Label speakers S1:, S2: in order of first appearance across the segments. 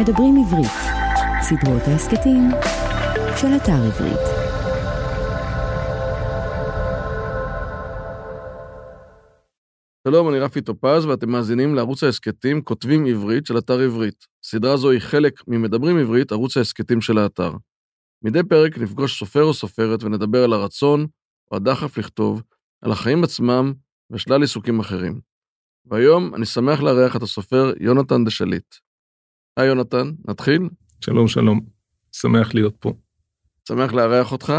S1: מדברים עברית, סדרות ההסכתים של אתר עברית.
S2: שלום, אני רפי טופז, ואתם מאזינים לערוץ ההסכתים כותבים עברית של אתר עברית. סדרה זו היא חלק ממדברים עברית, ערוץ ההסכתים של האתר. מדי פרק נפגוש סופר או סופרת ונדבר על הרצון או הדחף לכתוב, על החיים עצמם ושלל עיסוקים אחרים. והיום אני שמח לארח את הסופר יונתן דשליט. היי יונתן, נתחיל?
S3: שלום, שלום. שמח להיות פה.
S2: שמח לארח אותך.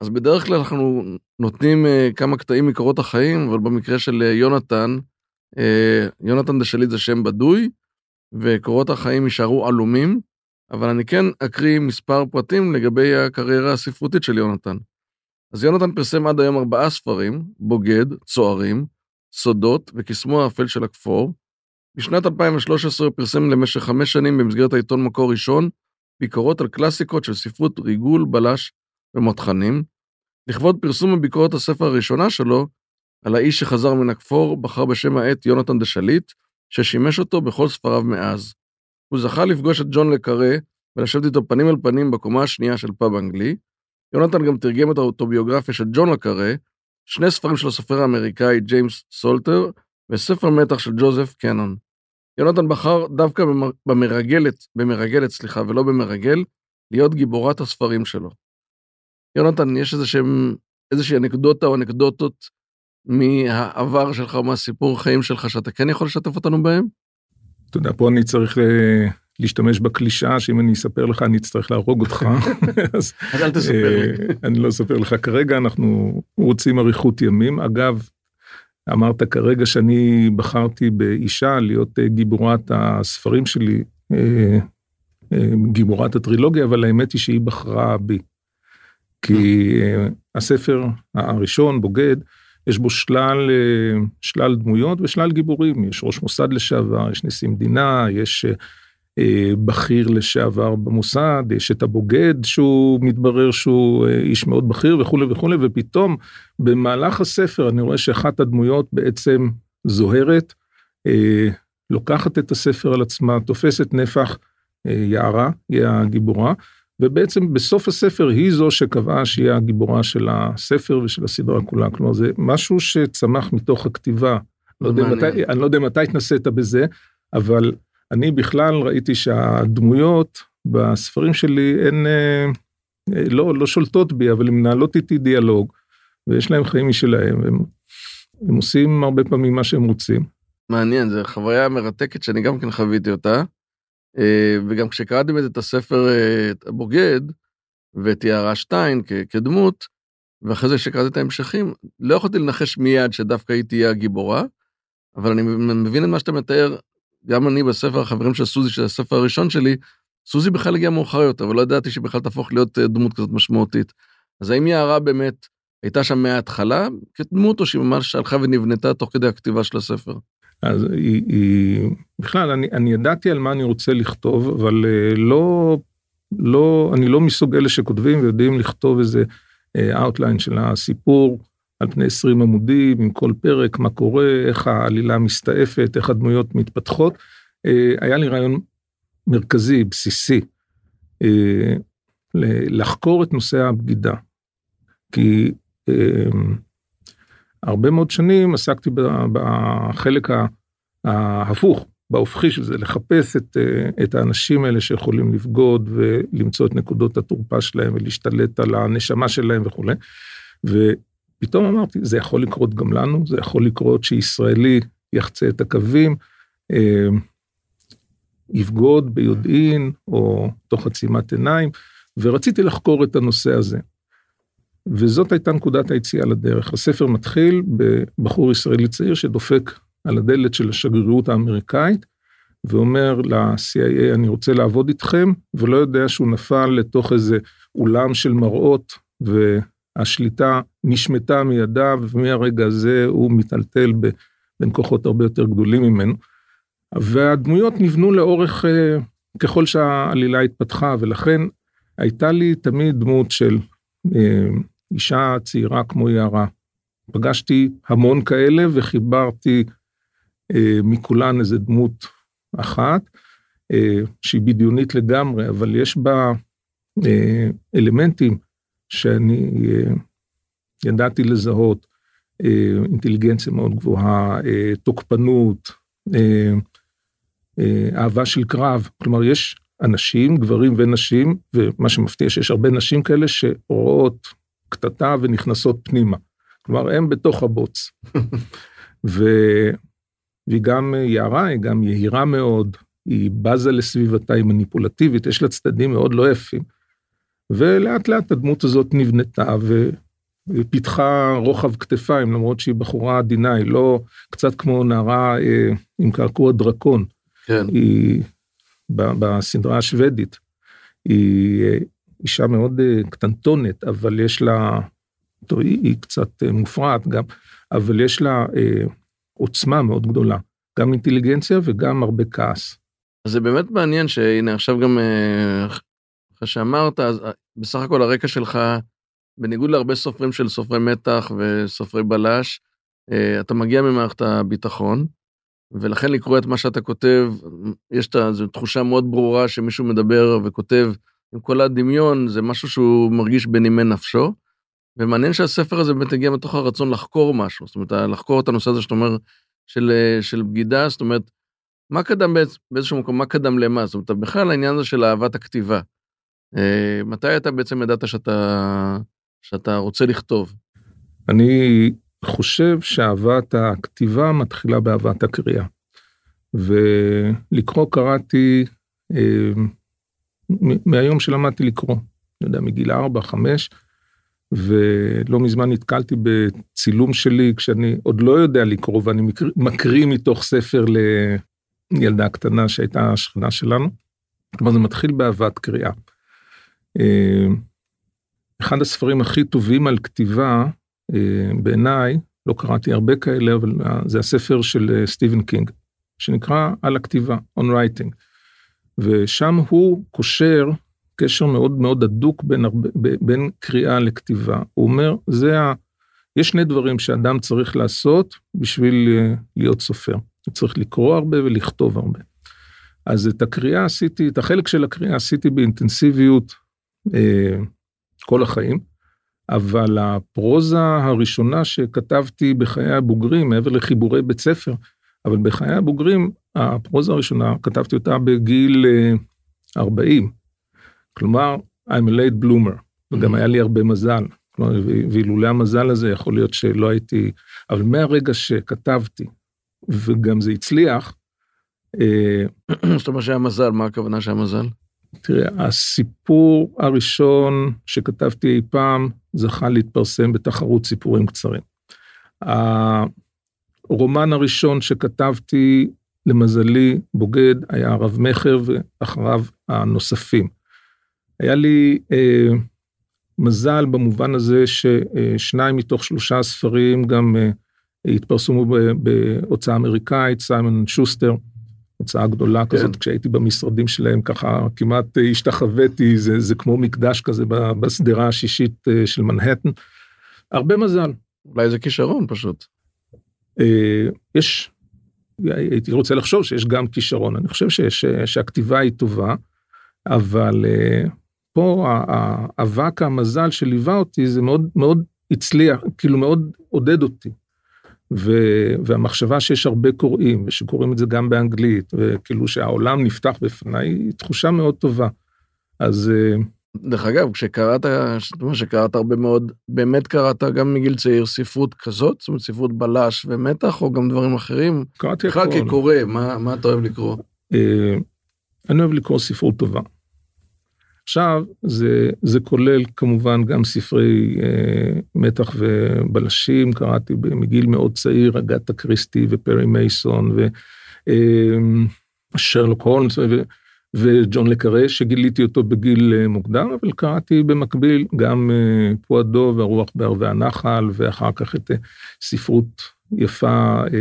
S2: אז בדרך כלל אנחנו נותנים uh, כמה קטעים מקורות החיים, אבל במקרה של uh, יונתן, uh, יונתן דשליט זה שם בדוי, וקורות החיים יישארו עלומים, אבל אני כן אקריא מספר פרטים לגבי הקריירה הספרותית של יונתן. אז יונתן פרסם עד היום ארבעה ספרים, בוגד, צוערים, סודות וקסמו האפל של הכפור. בשנת 2013 הוא פרסם למשך חמש שנים במסגרת העיתון מקור ראשון, ביקורות על קלאסיקות של ספרות ריגול, בלש ומותחנים. לכבוד פרסום הביקורת הספר הראשונה שלו, על האיש שחזר מן הכפור, בחר בשם העט יונתן דשליט, ששימש אותו בכל ספריו מאז. הוא זכה לפגוש את ג'ון לקארה ולשבת איתו פנים אל פנים בקומה השנייה של פאב אנגלי. יונתן גם תרגם את האוטוביוגרפיה של ג'ון לקארה, שני ספרים של הסופר האמריקאי ג'יימס סולטר, וספר מתח של ג'וזף קנון. יונתן בחר דווקא במרגלת, במרגלת, סליחה, ולא במרגל, להיות גיבורת הספרים שלו. יונתן, יש איזשהם, איזושהי אנקדוטה או אנקדוטות מהעבר שלך מהסיפור חיים שלך שאתה כן יכול לשתף אותנו בהם?
S3: אתה יודע, פה אני צריך אה, להשתמש בקלישאה שאם אני אספר לך אני אצטרך להרוג אותך.
S2: אז אל תספר לי.
S3: אה, אני לא אספר לך כרגע, אנחנו רוצים אריכות ימים. אגב, אמרת כרגע שאני בחרתי באישה להיות אה, גיבורת הספרים שלי, גיבורת הטרילוגיה, אבל האמת היא שהיא בחרה בי. כי הספר הראשון, בוגד, יש בו שלל, שלל דמויות ושלל גיבורים, יש ראש מוסד לשעבר, יש נשיא מדינה, יש אה, בכיר לשעבר במוסד, יש את הבוגד שהוא מתברר שהוא אה, איש מאוד בכיר וכולי וכולי, ופתאום במהלך הספר אני רואה שאחת הדמויות בעצם זוהרת, אה, לוקחת את הספר על עצמה, תופסת נפח, יערה, היא הגיבורה, ובעצם בסוף הספר היא זו שקבעה שהיא הגיבורה של הספר ושל הסדרה כולה. כלומר, זה משהו שצמח מתוך הכתיבה. לא יודע מתי, אני לא יודע מתי התנסית בזה, אבל אני בכלל ראיתי שהדמויות בספרים שלי הן אה, לא, לא שולטות בי, אבל הן מנהלות איתי דיאלוג, ויש להם חיים משלהם, והם הם עושים הרבה פעמים מה שהם רוצים.
S2: מעניין, זו חוויה מרתקת שאני גם כן חוויתי אותה. אה, וגם כשקראתי את הספר אה, הבוגד ואת יערה שטיין כדמות, ואחרי זה כשקראתי את ההמשכים, לא יכולתי לנחש מיד שדווקא היא תהיה הגיבורה, אבל אני מבין את מה שאתה מתאר, גם אני בספר החברים של סוזי, של הספר הראשון שלי, סוזי בכלל הגיעה מאוחר יותר, ולא ידעתי שהיא בכלל תהפוך להיות אה, דמות כזאת משמעותית. אז האם יערה באמת הייתה שם מההתחלה כדמות, או שהיא ממש הלכה ונבנתה תוך כדי הכתיבה של הספר?
S3: אז היא, היא בכלל, אני, אני ידעתי על מה אני רוצה לכתוב, אבל uh, לא, לא, אני לא מסוג אלה שכותבים ויודעים לכתוב איזה uh, outline של הסיפור על פני 20 עמודים, עם כל פרק, מה קורה, איך העלילה מסתעפת, איך הדמויות מתפתחות. Uh, היה לי רעיון מרכזי, בסיסי, uh, לחקור את נושא הבגידה. כי uh, הרבה מאוד שנים עסקתי בחלק ההפוך, בהופכי של זה, לחפש את, אה, את האנשים האלה שיכולים לבגוד ולמצוא את נקודות התורפה שלהם ולהשתלט על הנשמה שלהם וכולי. ופתאום אמרתי, זה יכול לקרות גם לנו, זה יכול לקרות שישראלי יחצה את הקווים, אה, יבגוד ביודעין או תוך עצימת עיניים, ורציתי לחקור את הנושא הזה. וזאת הייתה נקודת היציאה לדרך. הספר מתחיל בבחור ישראלי צעיר שדופק על הדלת של השגרירות האמריקאית, ואומר ל-CIA, אני רוצה לעבוד איתכם, ולא יודע שהוא נפל לתוך איזה אולם של מראות, והשליטה נשמטה מידיו, ומהרגע הזה הוא מיטלטל בין כוחות הרבה יותר גדולים ממנו. והדמויות נבנו לאורך, אה, ככל שהעלילה התפתחה, ולכן הייתה לי תמיד דמות של אה, אישה צעירה כמו יערה. פגשתי המון כאלה וחיברתי אה, מכולן איזה דמות אחת. אה, שהיא בדיונית לגמרי, אבל יש בה אה, אלמנטים שאני אה, ידעתי לזהות, אה, אינטליגנציה מאוד גבוהה, אה, תוקפנות, אה, אה, אהבה של קרב, כלומר יש אנשים, גברים ונשים, ומה שמפתיע שיש הרבה נשים כאלה שרואות קטטה ונכנסות פנימה. כלומר, הם בתוך הבוץ. ו... והיא גם יערה, היא גם יהירה מאוד, היא בזה לסביבתה, היא מניפולטיבית, יש לה צדדים מאוד לא יפים. ולאט לאט הדמות הזאת נבנתה והיא פיתחה רוחב כתפיים, למרות שהיא בחורה עדינה, היא לא קצת כמו נערה אה, עם קעקוע דרקון.
S2: כן.
S3: היא בסדרה השוודית. היא אה, אישה מאוד אה, קטנטונת, אבל יש לה, טוב, היא, היא קצת אה, מופרעת גם, אבל יש לה אה, עוצמה מאוד גדולה, גם אינטליגנציה וגם הרבה כעס.
S2: זה באמת מעניין שהנה עכשיו גם אחרי שאמרת, אז בסך הכל הרקע שלך, בניגוד להרבה סופרים של סופרי מתח וסופרי בלש, אתה מגיע ממערכת הביטחון, ולכן לקרוא את מה שאתה כותב, יש את תחושה מאוד ברורה שמישהו מדבר וכותב עם כל הדמיון, זה משהו שהוא מרגיש בנימי נפשו. ומעניין שהספר הזה באמת הגיע מתוך הרצון לחקור משהו, זאת אומרת, לחקור את הנושא הזה שאתה אומר, של, של בגידה, זאת אומרת, מה קדם באיזשהו מקום, מה קדם למה? זאת אומרת, בכלל העניין הזה של אהבת הכתיבה. אה, מתי אתה בעצם ידעת שאתה, שאתה רוצה לכתוב?
S3: אני חושב שאהבת הכתיבה מתחילה באהבת הקריאה. ולקרוא קראתי אה, מהיום שלמדתי לקרוא, אני יודע, מגיל 4-5, ולא מזמן נתקלתי בצילום שלי כשאני עוד לא יודע לקרוא ואני מקריא מתוך ספר לילדה קטנה שהייתה השכנה שלנו. כלומר זה מתחיל באהבת קריאה. אה, אחד הספרים הכי טובים על כתיבה אה, בעיניי, לא קראתי הרבה כאלה, אבל זה הספר של אה, סטיבן קינג, שנקרא על הכתיבה, on writing. ושם הוא קושר קשר מאוד מאוד הדוק בין, הרבה, בין קריאה לכתיבה. הוא אומר, זה ה... יש שני דברים שאדם צריך לעשות בשביל אה, להיות סופר. הוא צריך לקרוא הרבה ולכתוב הרבה. אז את הקריאה עשיתי, את החלק של הקריאה עשיתי באינטנסיביות אה, כל החיים. אבל הפרוזה הראשונה שכתבתי בחיי הבוגרים, מעבר לחיבורי בית ספר, אבל בחיי הבוגרים, הפרוזה הראשונה, כתבתי אותה בגיל 40. אה, כלומר, I'm a late bloomer, וגם mm-hmm. היה לי הרבה מזל. כלומר, ואילולא המזל הזה, יכול להיות שלא הייתי... אבל מהרגע שכתבתי, וגם זה הצליח,
S2: אה, זאת אומרת שהיה מזל, מה הכוונה שהיה מזל?
S3: תראה, הסיפור הראשון שכתבתי אי פעם זכה להתפרסם בתחרות סיפורים קצרים. הרומן הראשון שכתבתי, למזלי, בוגד, היה רב מכר ואחריו הנוספים. היה לי אה, מזל במובן הזה ששניים מתוך שלושה ספרים גם אה, התפרסמו בהוצאה אמריקאית, סיימון שוסטר. הוצאה גדולה כן. כזאת, כשהייתי במשרדים שלהם ככה כמעט השתחוויתי, זה, זה כמו מקדש כזה בשדרה השישית אה, של מנהטן. הרבה מזל.
S2: אולי זה כישרון פשוט.
S3: אה, יש, הייתי רוצה לחשוב שיש גם כישרון, אני חושב שיש, שהכתיבה היא טובה, אבל אה, פה האבק המזל שליווה אותי זה מאוד מאוד הצליח, כאילו מאוד עודד אותי. ו- והמחשבה שיש הרבה קוראים, ושקוראים את זה גם באנגלית, וכאילו שהעולם נפתח בפניי, היא תחושה מאוד טובה. אז... אה,
S2: דרך אגב, כשקראת, שקראת הרבה מאוד, באמת קראת גם מגיל צעיר ספרות כזאת? זאת אומרת, ספרות בלש ומתח, או גם דברים אחרים?
S3: קראתי הכול.
S2: בכלל כקורא, מה, מה אתה אוהב לקרוא?
S3: אה, אני אוהב לקרוא ספרות טובה. עכשיו, זה, זה כולל כמובן גם ספרי אה, מתח ובלשים, קראתי מגיל מאוד צעיר, אגתה קריסטי ופרי מייסון ושרלוק אה, הולמס וג'ון לקרה, שגיליתי אותו בגיל אה, מוקדם, אבל קראתי במקביל גם אה, פועדו והרוח בערבי הנחל, ואחר כך את אה, ספרות יפה. אה,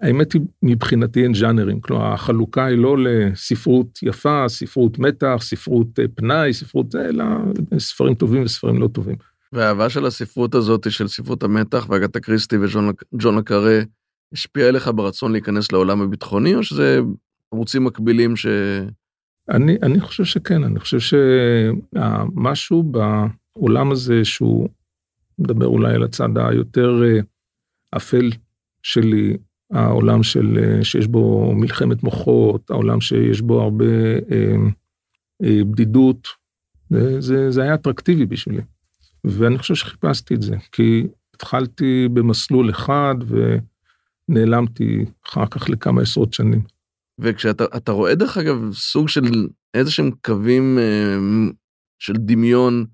S3: האמת היא, מבחינתי אין ז'אנרים, כלומר החלוקה היא לא לספרות יפה, ספרות מתח, ספרות אה, פנאי, ספרות זה, אלא ספרים טובים וספרים לא טובים.
S2: והאהבה של הספרות הזאת, של ספרות המתח והגתה קריסטי וג'ון לקארה, השפיעה עליך ברצון להיכנס לעולם הביטחוני, או שזה ערוצים מקבילים ש...
S3: אני, אני חושב שכן, אני חושב שמשהו בעולם הזה שהוא מדבר אולי על הצד היותר אה, אפל שלי, העולם של, אה, שיש בו מלחמת מוחות, העולם שיש בו הרבה אה, אה, בדידות, זה, זה היה אטרקטיבי בשבילי. ואני חושב שחיפשתי את זה, כי התחלתי במסלול אחד ונעלמתי אחר כך לכמה עשרות שנים.
S2: וכשאתה רואה דרך אגב סוג של איזה שהם קווים אה, של דמיון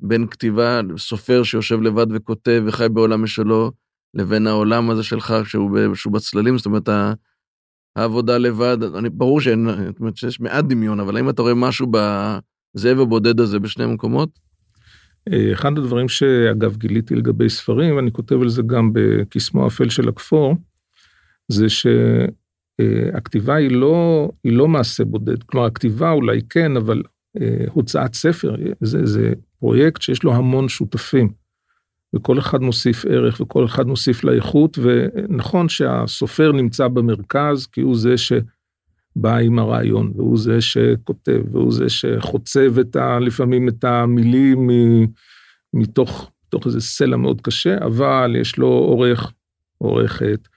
S2: בין כתיבה, סופר שיושב לבד וכותב וחי בעולם משלו, לבין העולם הזה שלך שהוא, שהוא בצללים, זאת אומרת, העבודה לבד, אני, ברור שאין, זאת אומרת שיש מעט דמיון, אבל האם אתה רואה משהו בזאב הבודד הזה בשני המקומות?
S3: אה, אחד הדברים שאגב גיליתי לגבי ספרים, אני כותב על זה גם בקסמו האפל של הכפור, זה שהכתיבה היא לא, היא לא מעשה בודד. כלומר, הכתיבה אולי כן, אבל אה, הוצאת ספר זה, זה פרויקט שיש לו המון שותפים. וכל אחד מוסיף ערך וכל אחד מוסיף לאיכות, ונכון שהסופר נמצא במרכז, כי הוא זה שבא עם הרעיון, והוא זה שכותב, והוא זה שחוצב את ה, לפעמים את המילים מתוך, מתוך איזה סלע מאוד קשה, אבל יש לו עורך, עורכת,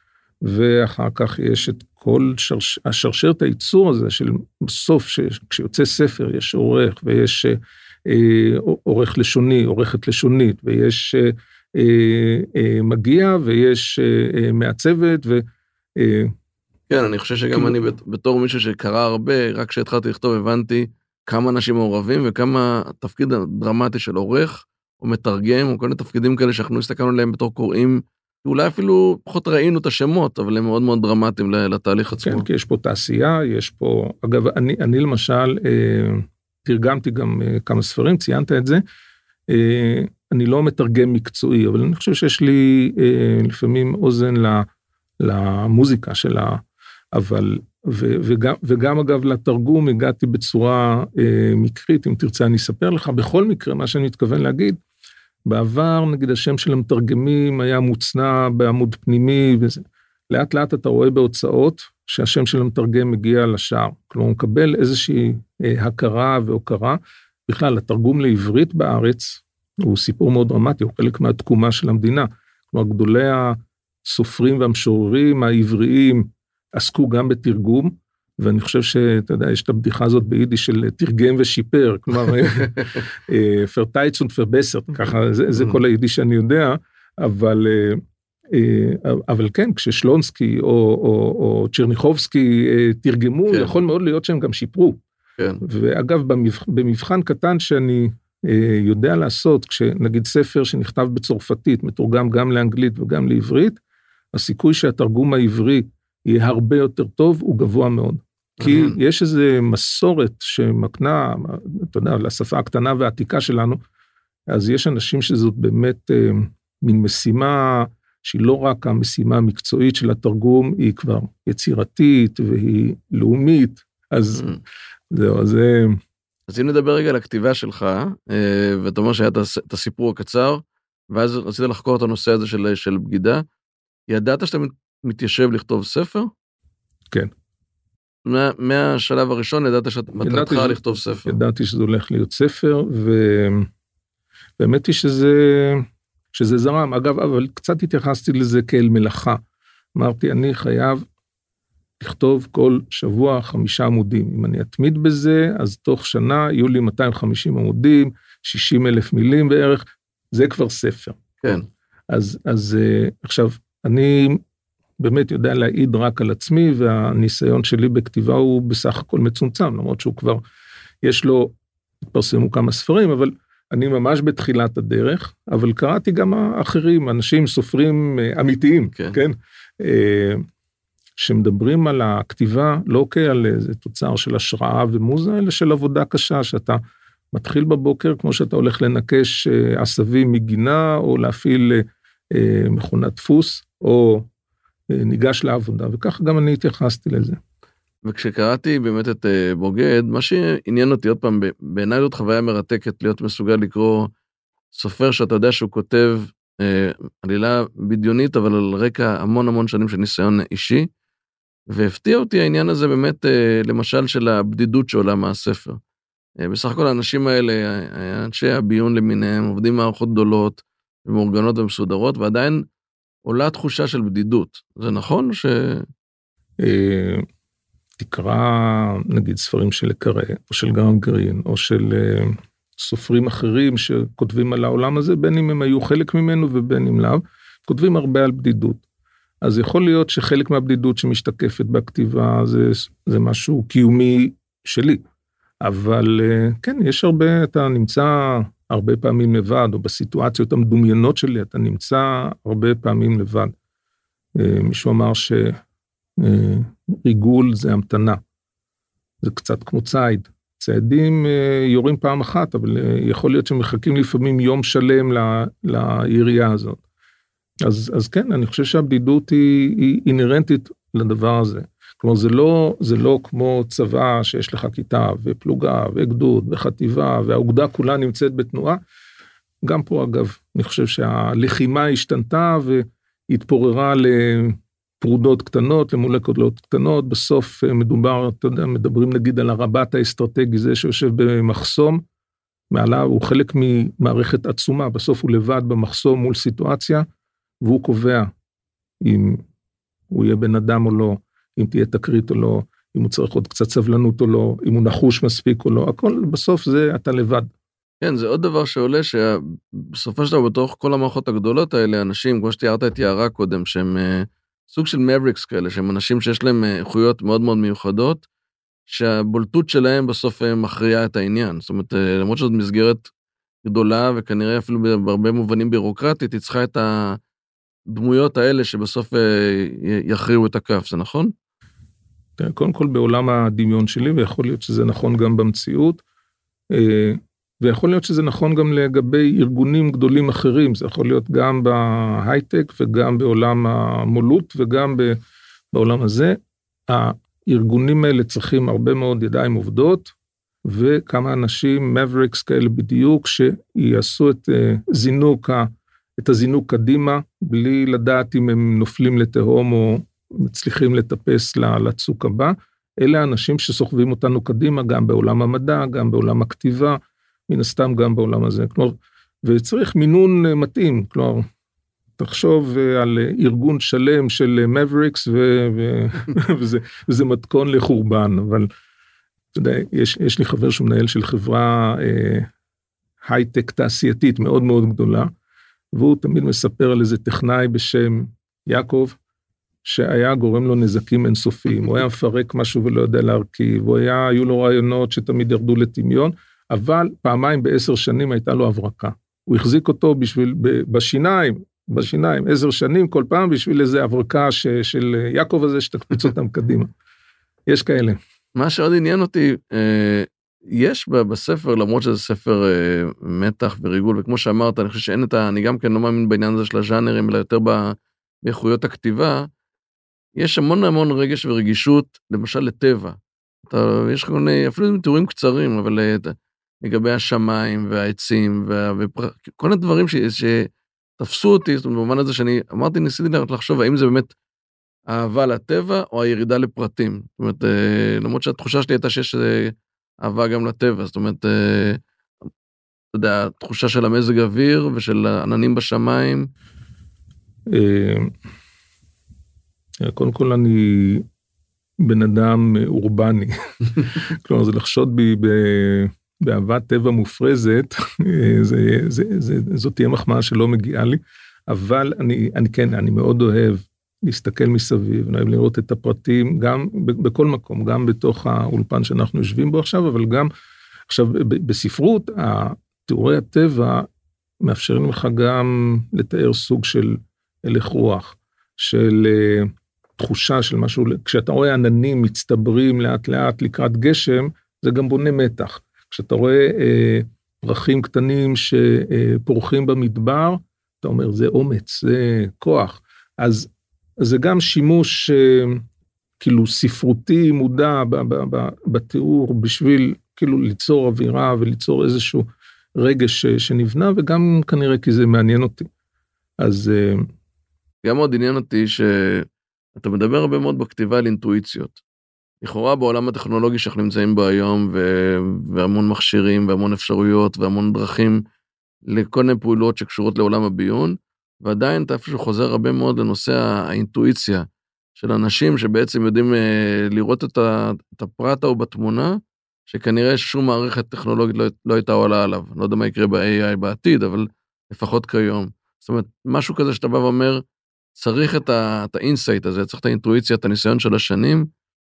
S3: ואחר כך יש את כל שרש, השרשרת הייצור הזה של בסוף, כשיוצא ספר יש עורך ויש אה, עורך לשוני, עורכת לשונית, ויש אה, אה, מגיע ויש מעצבת ו...
S2: כן, אני חושב שגם כאילו... אני בתור מישהו שקרא הרבה, רק כשהתחלתי לכתוב הבנתי כמה אנשים מעורבים וכמה התפקיד הדרמטי של עורך או מתרגם או כל מיני תפקידים כאלה שאנחנו הסתכלנו עליהם בתור קוראים, אולי אפילו פחות ראינו את השמות, אבל הם מאוד מאוד דרמטיים לתהליך עצמו.
S3: כן, כי יש פה תעשייה, יש פה, אגב, אני, אני למשל, אה, תרגמתי גם uh, כמה ספרים, ציינת את זה. Uh, אני לא מתרגם מקצועי, אבל אני חושב שיש לי uh, לפעמים אוזן למוזיקה שלה, אבל, ו, וגם, וגם אגב לתרגום הגעתי בצורה מקרית, אם תרצה אני אספר לך. בכל מקרה, מה שאני מתכוון להגיד, בעבר נגיד השם של המתרגמים היה מוצנע בעמוד פנימי וזה. לאט לאט אתה רואה בהוצאות שהשם של המתרגם מגיע לשער. כלומר, הוא מקבל איזושהי אה, הכרה והוקרה. בכלל, התרגום לעברית בארץ הוא סיפור מאוד דרמטי, הוא חלק מהתקומה של המדינה. כלומר, גדולי הסופרים והמשוררים העבריים עסקו גם בתרגום, ואני חושב שאתה יודע, יש את הבדיחה הזאת ביידיש של תרגם ושיפר, כלומר, פרטייץ ופרבסר, ככה, זה, זה כל היידיש שאני יודע, אבל אה, אה, אבל כן, כששלונסקי או, או, או צ'רניחובסקי אה, תרגמו, כן. יכול מאוד להיות שהם גם שיפרו. כן. ואגב, במבח, במבחן קטן שאני אה, יודע לעשות, כשנגיד ספר שנכתב בצרפתית, מתורגם גם לאנגלית וגם לעברית, הסיכוי שהתרגום העברי יהיה הרבה יותר טוב הוא גבוה מאוד. כי יש איזו מסורת שמקנה, אתה יודע, לשפה הקטנה והעתיקה שלנו, אז יש אנשים שזאת באמת אה, מין משימה שהיא לא רק המשימה המקצועית של התרגום, היא כבר יצירתית והיא לאומית, אז mm. זהו, אז... אה,
S2: אז אם נדבר רגע על הכתיבה שלך, אה, ואתה אומר שהיה את הסיפור הקצר, ואז רצית לחקור את הנושא הזה של, של בגידה, ידעת שאתה מתיישב לכתוב ספר?
S3: כן.
S2: מה, מהשלב הראשון ידעת שמטרתך לכתוב ספר.
S3: ידעתי שזה הולך להיות ספר, והאמת היא שזה שזה זרם. אגב, אבל קצת התייחסתי לזה כאל מלאכה. אמרתי, אני חייב לכתוב כל שבוע חמישה עמודים. אם אני אתמיד בזה, אז תוך שנה יהיו לי 250 עמודים, 60 אלף מילים בערך, זה כבר ספר.
S2: כן.
S3: אז, אז אה, עכשיו, אני באמת יודע להעיד רק על עצמי, והניסיון שלי בכתיבה הוא בסך הכל מצומצם, למרות שהוא כבר, יש לו, התפרסמו כמה ספרים, אבל אני ממש בתחילת הדרך, אבל קראתי גם אחרים, אנשים סופרים אה, אמיתיים, כן? כן? אה, שמדברים על הכתיבה לא כעל איזה תוצר של השראה ומוזה, אלא של עבודה קשה, שאתה מתחיל בבוקר כמו שאתה הולך לנקש אה, עשבים מגינה, או להפעיל מכונת דפוס, או ניגש לעבודה, וככה גם אני התייחסתי לזה.
S2: וכשקראתי באמת את uh, בוגד, מה שעניין אותי עוד פעם, בעיניי זאת חוויה מרתקת להיות מסוגל לקרוא סופר שאתה יודע שהוא כותב uh, עלילה בדיונית, אבל על רקע המון המון שנים של ניסיון אישי. והפתיע אותי העניין הזה באמת, אה, למשל, של הבדידות שעולה מהספר. אה, בסך הכל האנשים האלה, אה, אנשי הביון למיניהם, עובדים מערכות גדולות ומאורגנות ומסודרות, ועדיין עולה תחושה של בדידות. זה נכון ש...
S3: תקרא נגיד ספרים של לקרא, או של גרם גרין, או של סופרים אחרים שכותבים על העולם הזה, בין אם הם היו חלק ממנו ובין אם לאו, כותבים הרבה על בדידות. אז יכול להיות שחלק מהבדידות שמשתקפת בכתיבה זה, זה משהו קיומי שלי. אבל אה, כן, יש הרבה, אתה נמצא הרבה פעמים לבד, או בסיטואציות המדומיינות שלי, אתה נמצא הרבה פעמים לבד. אה, מישהו אמר שריגול אה, זה המתנה. זה קצת כמו ציד. ציידים יורים פעם אחת, אבל יכול להיות שמחכים לפעמים יום שלם לירייה הזאת. אז, אז כן, אני חושב שהבדידות היא, היא אינהרנטית לדבר הזה. כלומר, זה לא, זה לא כמו צבא שיש לך כיתה ופלוגה וגדוד וחטיבה והאוגדה כולה נמצאת בתנועה. גם פה, אגב, אני חושב שהלחימה השתנתה והתפוררה לפרודות קטנות, למולקולות קטנות. בסוף אה, מדובר, אתה יודע, מדברים נגיד על הרב"ט האסטרטגי, זה שיושב במחסום. מעליו הוא חלק ממערכת עצומה, בסוף הוא לבד במחסום מול סיטואציה. והוא קובע אם הוא יהיה בן אדם או לא, אם תהיה תקרית או לא, אם הוא צריך עוד קצת סבלנות או לא, אם הוא נחוש מספיק או לא, הכל בסוף זה אתה לבד.
S2: כן, זה עוד דבר שעולה שבסופו של דבר בתוך כל המערכות הגדולות האלה, אנשים, כמו שתיארת את יערה קודם, שהם uh, סוג של מבריקס כאלה, שהם אנשים שיש להם אה, איכויות מאוד מאוד מיוחדות, שהבולטות שלהם בסוף uh, מכריעה את העניין. זאת אומרת, uh, למרות שזאת מסגרת גדולה וכנראה אפילו בהרבה מובנים בירוקרטית, היא צריכה את. הדמויות האלה שבסוף אה, יכריעו את הכף, זה נכון?
S3: קודם כל בעולם הדמיון שלי, ויכול להיות שזה נכון גם במציאות, אה, ויכול להיות שזה נכון גם לגבי ארגונים גדולים אחרים, זה יכול להיות גם בהייטק וגם בעולם המולות וגם בעולם הזה. הארגונים האלה צריכים הרבה מאוד ידיים עובדות, וכמה אנשים, מבריקס כאלה בדיוק, שיעשו את אה, זינוק. את הזינוק קדימה, בלי לדעת אם הם נופלים לתהום או מצליחים לטפס לצוק הבא. אלה האנשים שסוחבים אותנו קדימה, גם בעולם המדע, גם בעולם הכתיבה, מן הסתם גם בעולם הזה. כלומר, וצריך מינון מתאים, כלומר, תחשוב על ארגון שלם של מבריקס, ו- וזה, וזה מתכון לחורבן, אבל אתה יודע, יש, יש לי חבר שהוא מנהל של חברה אה, הייטק תעשייתית מאוד מאוד גדולה, והוא תמיד מספר על איזה טכנאי בשם יעקב, שהיה גורם לו נזקים אינסופיים, הוא היה מפרק משהו ולא יודע להרכיב, הוא היה, היו לו רעיונות שתמיד ירדו לטמיון, אבל פעמיים בעשר שנים הייתה לו הברקה. הוא החזיק אותו בשביל, בשיניים, בשיניים, עשר שנים כל פעם בשביל איזה הברקה ש, של יעקב הזה שתקפיץ אותם קדימה. יש כאלה.
S2: מה שעוד עניין אותי, אה, יש בספר, למרות שזה ספר אה, מתח וריגול, וכמו שאמרת, אני חושב שאין את ה... אני גם כן לא מאמין בעניין הזה של הז'אנרים, אלא יותר באיכויות הכתיבה. יש המון המון רגש ורגישות, למשל לטבע. אתה, יש כל מיני, אפילו תיאורים קצרים, אבל אה, לגבי השמיים והעצים, וכל מיני דברים ש, שתפסו אותי, זאת אומרת, במובן הזה שאני אמרתי, ניסיתי לחשוב האם זה באמת אהבה לטבע או הירידה לפרטים. זאת אומרת, אה, למרות שהתחושה שלי הייתה שיש אהבה גם לטבע, זאת אומרת, אה, אתה יודע, תחושה של המזג אוויר ושל עננים בשמיים.
S3: אה, קודם כל אני בן אדם אורבני, כלומר זה לחשוד בי באהבת טבע מופרזת, אה, זה, זה, זה, זאת תהיה מחמאה שלא מגיעה לי, אבל אני, אני כן, אני מאוד אוהב להסתכל מסביב, אני אוהב לראות את הפרטים גם בכל מקום, גם בתוך האולפן שאנחנו יושבים בו עכשיו, אבל גם עכשיו בספרות, תיאורי הטבע מאפשרים לך גם לתאר סוג של הלך רוח, של uh, תחושה של משהו, כשאתה רואה עננים מצטברים לאט לאט לקראת גשם, זה גם בונה מתח. כשאתה רואה uh, פרחים קטנים שפורחים במדבר, אתה אומר, זה אומץ, זה כוח. אז זה גם שימוש אה, כאילו ספרותי מודע בתיאור בשביל כאילו ליצור אווירה וליצור איזשהו רגש שנבנה, וגם כנראה כי זה מעניין אותי. אז... אה,
S2: גם מאוד עניין אותי ש... אתה מדבר הרבה מאוד בכתיבה על אינטואיציות. לכאורה בעולם הטכנולוגי שאנחנו נמצאים בו היום, ו... והמון מכשירים והמון אפשרויות והמון דרכים לכל מיני פעולות שקשורות לעולם הביון, ועדיין אתה איפשהו חוזר הרבה מאוד לנושא האינטואיציה של אנשים שבעצם יודעים אה, לראות את, ה... את הפרט ההוא בתמונה, שכנראה שום מערכת טכנולוגית לא, לא הייתה עולה עליו. לא יודע מה יקרה ב-AI בעתיד, אבל לפחות כיום. זאת אומרת, משהו כזה שאתה בא ואומר, צריך את ה insight הזה, צריך את האינטואיציה, את הניסיון של השנים,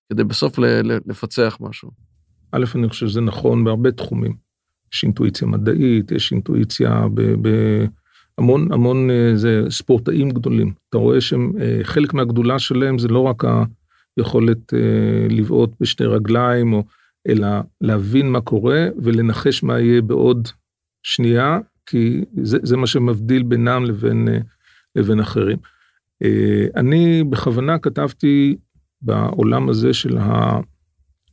S2: כדי בסוף לפצח משהו.
S3: א', אני חושב שזה נכון בהרבה תחומים. יש אינטואיציה מדעית, יש אינטואיציה בהמון המון אה, זה ספורטאים גדולים. אתה רואה שהם, אה, חלק מהגדולה שלהם זה לא רק היכולת אה, לבעוט בשתי רגליים, או, אלא להבין מה קורה ולנחש מה יהיה בעוד שנייה, כי זה, זה מה שמבדיל בינם לבין, לבין אחרים. אני בכוונה כתבתי בעולם הזה של